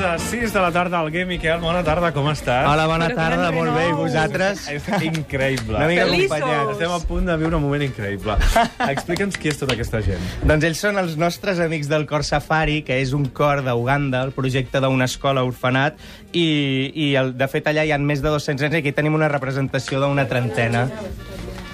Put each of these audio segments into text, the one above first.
De sis de la tarda al Game, Miquel. Bona tarda, com estàs? Hola, bona Però tarda, molt bé. I vosaltres? És increïble. Una mica Feliços. acompanyats. Estem a punt de viure un moment increïble. Explica'ns qui és tota aquesta gent. Doncs ells són els nostres amics del Cor Safari, que és un cor d'Uganda, el projecte d'una escola orfenat, i, i el, de fet allà hi ha més de 200 nens i aquí tenim una representació d'una trentena.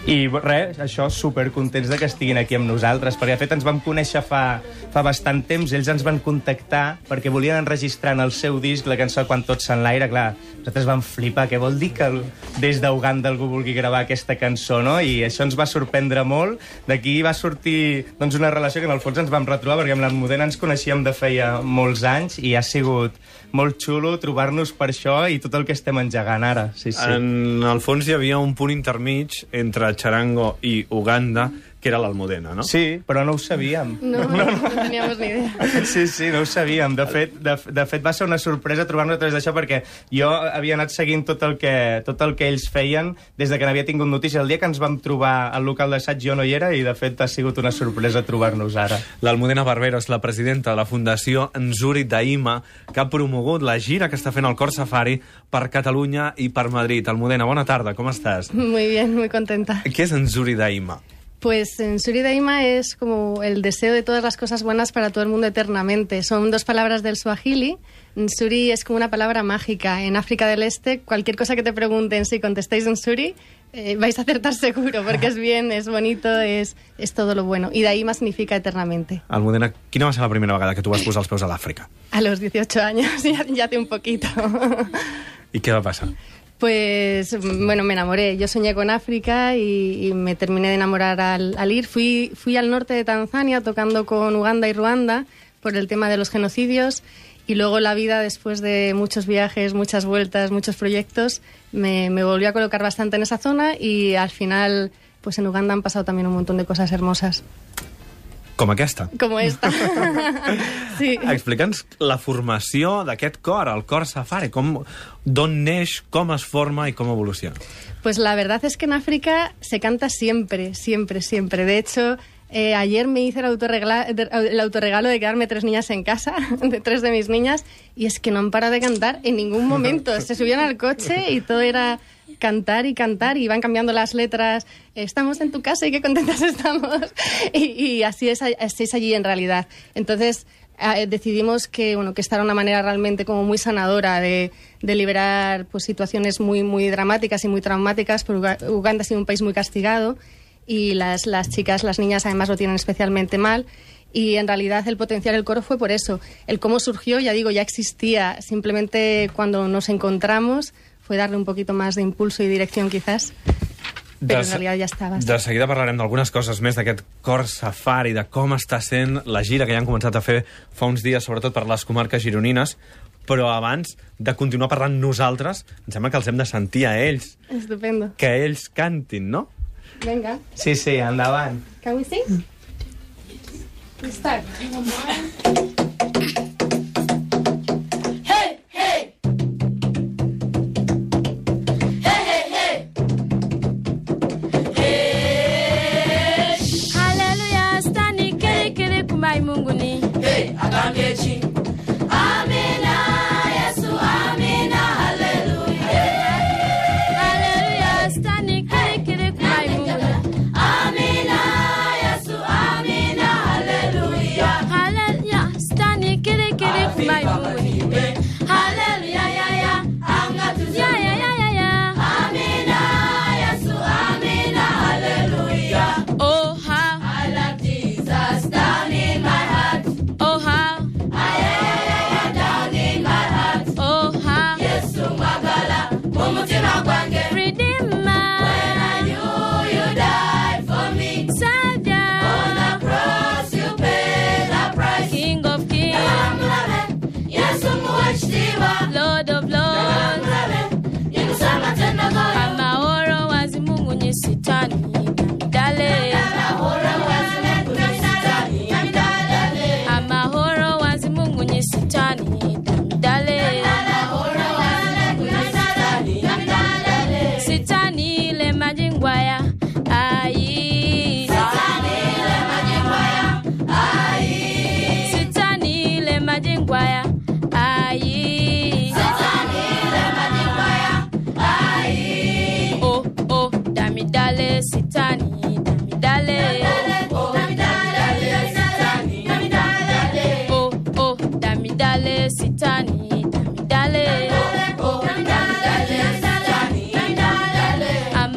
I res, això, super contents de que estiguin aquí amb nosaltres, perquè de fet ens vam conèixer fa, fa bastant temps, ells ens van contactar perquè volien enregistrar en el seu disc la cançó Quan tots s'enlaire, clar, nosaltres vam flipar, què vol dir que el, des d'Uganda algú vulgui gravar aquesta cançó, no? I això ens va sorprendre molt, d'aquí va sortir doncs, una relació que en el fons ens vam retrobar, perquè amb l'Almudena ens coneixíem de feia molts anys i ha sigut molt xulo trobar-nos per això i tot el que estem engegant ara, sí, sí. En el fons hi havia un punt intermig entre Charango i Uganda, que era l'Almudena, no? Sí, però no ho sabíem. No, no, no teníamos ni idea. Sí, sí, no ho sabíem. De fet, de, de fet va ser una sorpresa trobar-nos a través d'això perquè jo havia anat seguint tot el, que, tot el que ells feien des de que n'havia tingut notícia. El dia que ens vam trobar al local d'assaig jo no hi era i, de fet, ha sigut una sorpresa trobar-nos ara. L'Almudena Barbero és la presidenta de la Fundació Nzuri Daima, que ha promogut la gira que està fent el Cor Safari per Catalunya i per Madrid. Almudena, bona tarda, com estàs? Muy bien, muy contenta. Què és Nzuri Daima? Pues en Suri Daima es como el deseo de todas las cosas buenas para todo el mundo eternamente. Son dos palabras del Swahili. Suri es como una palabra mágica. En África del Este, cualquier cosa que te pregunten, si contestáis en Suri, eh, vais a acertar seguro, porque es bien, es bonito, es, es todo lo bueno. Y Daima significa eternamente. Almudena, quina va ser la primera vegada que tu vas posar els peus a l'Àfrica? A los 18 años, ya, ya hace un poquito. I què va passar? Pues bueno, me enamoré. Yo soñé con África y, y me terminé de enamorar al, al ir. Fui, fui al norte de Tanzania tocando con Uganda y Ruanda por el tema de los genocidios y luego la vida, después de muchos viajes, muchas vueltas, muchos proyectos, me, me volvió a colocar bastante en esa zona y al final, pues en Uganda han pasado también un montón de cosas hermosas, Com aquesta. como esta. sí. Explica'ns la formació d'aquest cor, el cor safari, com, d'on neix, com es forma i com evoluciona. Pues la verdad es que en África se canta siempre, siempre, siempre. De hecho, eh, ayer me hice el, autorregla- el autorregalo de quedarme tres niñas en casa, de tres de mis niñas, y es que no han parado de cantar en ningún momento. Se subían al coche y todo era cantar y cantar, y iban cambiando las letras. Estamos en tu casa y qué contentas estamos. Y, así, es, allí en realidad. Entonces, eh, decidimos que bueno que esta era una manera realmente como muy sanadora de, de liberar pues situaciones muy muy dramáticas y muy traumáticas porque Uga- Uganda ha sido un país muy castigado y las, las chicas las niñas además lo tienen especialmente mal y en realidad el potenciar el coro fue por eso el cómo surgió ya digo ya existía simplemente cuando nos encontramos fue darle un poquito más de impulso y dirección quizás però en realitat ja estava. De seguida parlarem d'algunes coses més d'aquest cor safari, de com està sent la gira que ja han començat a fer fa uns dies, sobretot per les comarques gironines, però abans de continuar parlant nosaltres, em sembla que els hem de sentir a ells, Estupendo. que ells cantin, no? Venga, Sí, sí, endavant. can we sing? Start.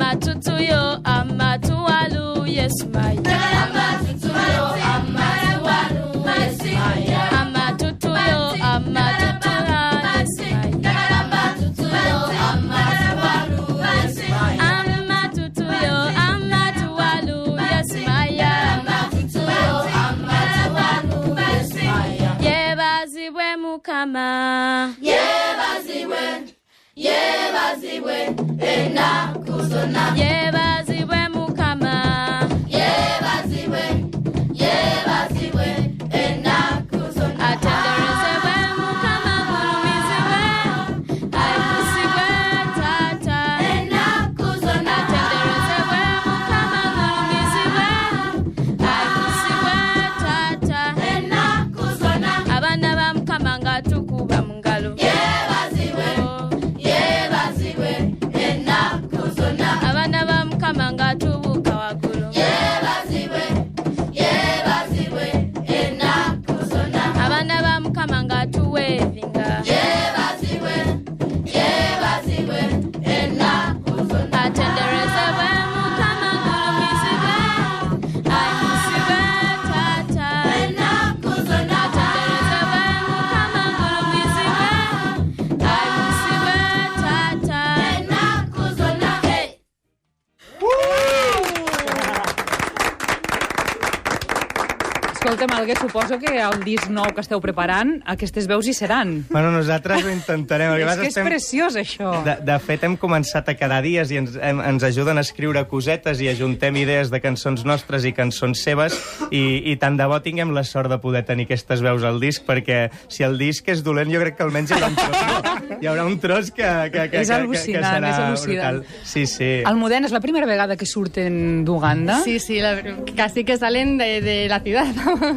Dama tutu yo, ama tuwalu, yes my. Dama tutu yo, ama tuwalu, yes my. Ama tutu yo, ama tutuwa, yes my yebazibwe enaku zonna yeba suposo que el disc nou que esteu preparant, aquestes veus hi seran. Bueno, nosaltres ho intentarem. El És que és estem- preciós, això. De, de fet, hem començat a quedar dies i ens, hem, ens ajuden a escriure cosetes i ajuntem idees de cançons nostres i cançons seves i, i tant de bo tinguem la sort de poder tenir aquestes veus al disc perquè si el disc és dolent jo crec que almenys hi haurà un tros, hi haurà un tros que, que, que, És que, que, serà és al·lucinant. brutal. Sí, sí. Almudena, és la primera vegada que surten d'Uganda? Sí, sí, la- casi que salen de, de la ciudad.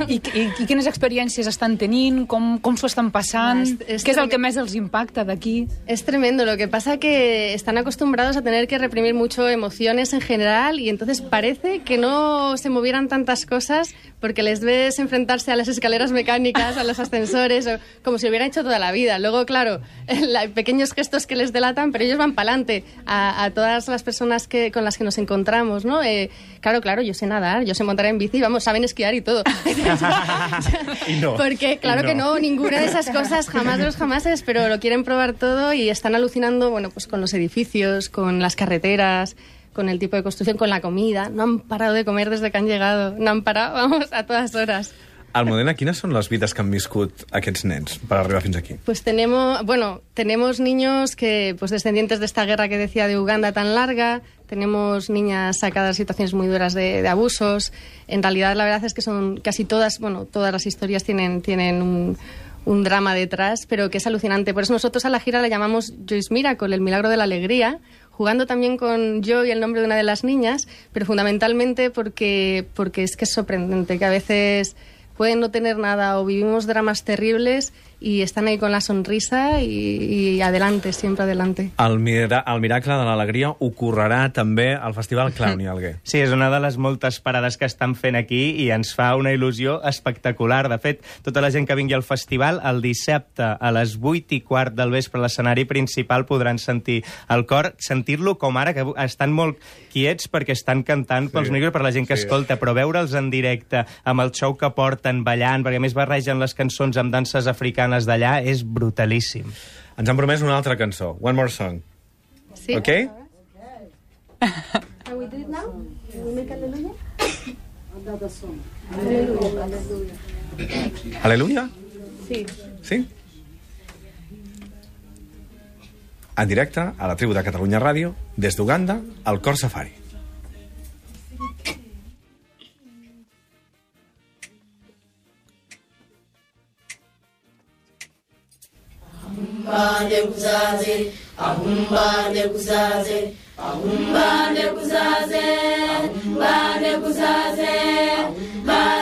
I, i, I quines experiències estan tenint? Com, com s'ho estan passant? Ah, és- és Què és el que més els impacta d'aquí? Es tremendo, lo que pasa que están acostumbrados a tener que reprimir mucho emociones en general y entonces parece que no se movieran tantas cosas porque les ves enfrentarse a las escaleras mecánicas, a los ascensores, o como si lo hubieran hecho toda la vida. Luego, claro, la- pequeños gestos que les delatan, pero ellos van para adelante a, a todas las personas que, con las que nos encontramos, ¿no? Eh, claro, claro, yo sé nadar, yo sé montar en bici, vamos, saben esquiar y todo. Y no. Porque claro Y que no. no, ninguna de esas cosas jamás de los jamases, pero lo quieren probar todo y están alucinando, bueno, pues con los edificios, con las carreteras, con el tipo de construcción, con la comida. No han parado de comer desde que han llegado. No han parado, vamos, a todas horas. Almudena, quines són les vides que han viscut aquests nens per arribar fins aquí? Pues tenemos, bueno, tenemos niños que, pues descendientes de esta guerra que decía de Uganda tan larga, tenemos niñas sacadas de situaciones muy duras de, de abusos. En realidad, la verdad es que son casi todas, bueno, todas las historias tienen, tienen un, un drama detrás, pero que es alucinante. Por eso nosotros a la gira la llamamos Joyce Miracle, el milagro de la alegría, jugando también con yo y el nombre de una de las niñas, pero fundamentalmente porque, porque es que es sorprendente que a veces pueden no tener nada o vivimos dramas terribles y están ahí con la sonrisa y, y adelante, siempre adelante. El, mira, el miracle de l'alegria ocorrerà també al Festival Clown i Alguer. Sí, és una de les moltes parades que estan fent aquí i ens fa una il·lusió espectacular. De fet, tota la gent que vingui al festival, el dissabte a les 8 i quart del vespre a l'escenari principal podran sentir el cor, sentir-lo com ara, que estan molt quiets perquè estan cantant sí, pels micros per la gent que sí. escolta, però veure'ls en directe amb el show que porten, ballant, perquè a més barregen les cançons amb danses africanes d'allà, és brutalíssim. Ens han promès una altra cançó, One More Song. ¿Sí? Ok? Can we do it now? Can we make hallelujah? Aleluia? Sí. Sí? En directe, a la tribu de Catalunya Ràdio, des d'Uganda, al Cor Safari. ahumbane kuzaze ahumbane kuzaze ahumbane kuzaze ahumbane kuzaze ahumbane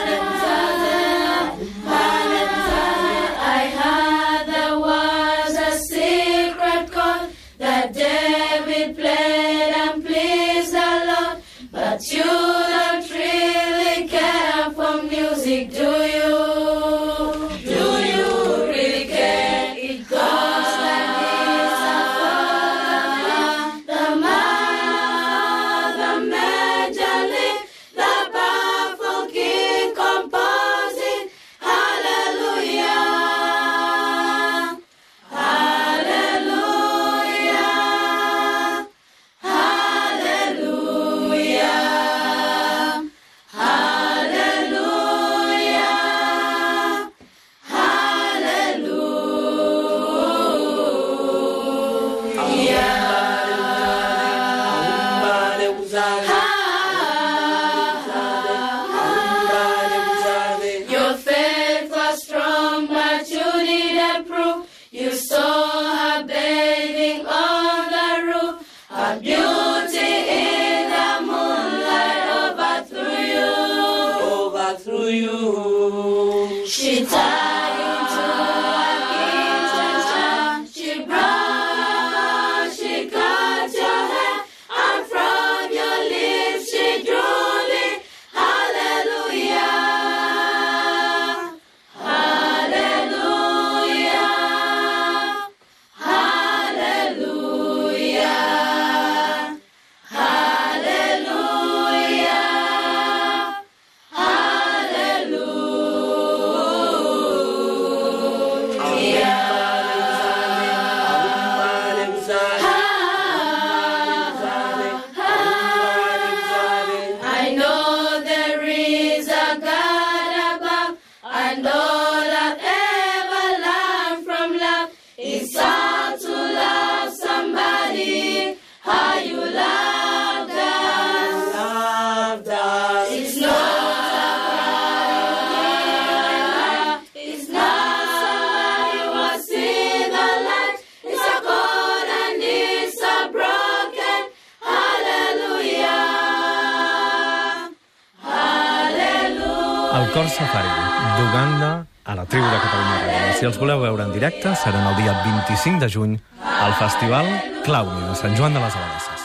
Cor Safari d'Uganda a la tribu de Catalunya Ràdio. Si els voleu veure en directe, seran el dia 25 de juny al Festival Claudi de Sant Joan de les Abadesses.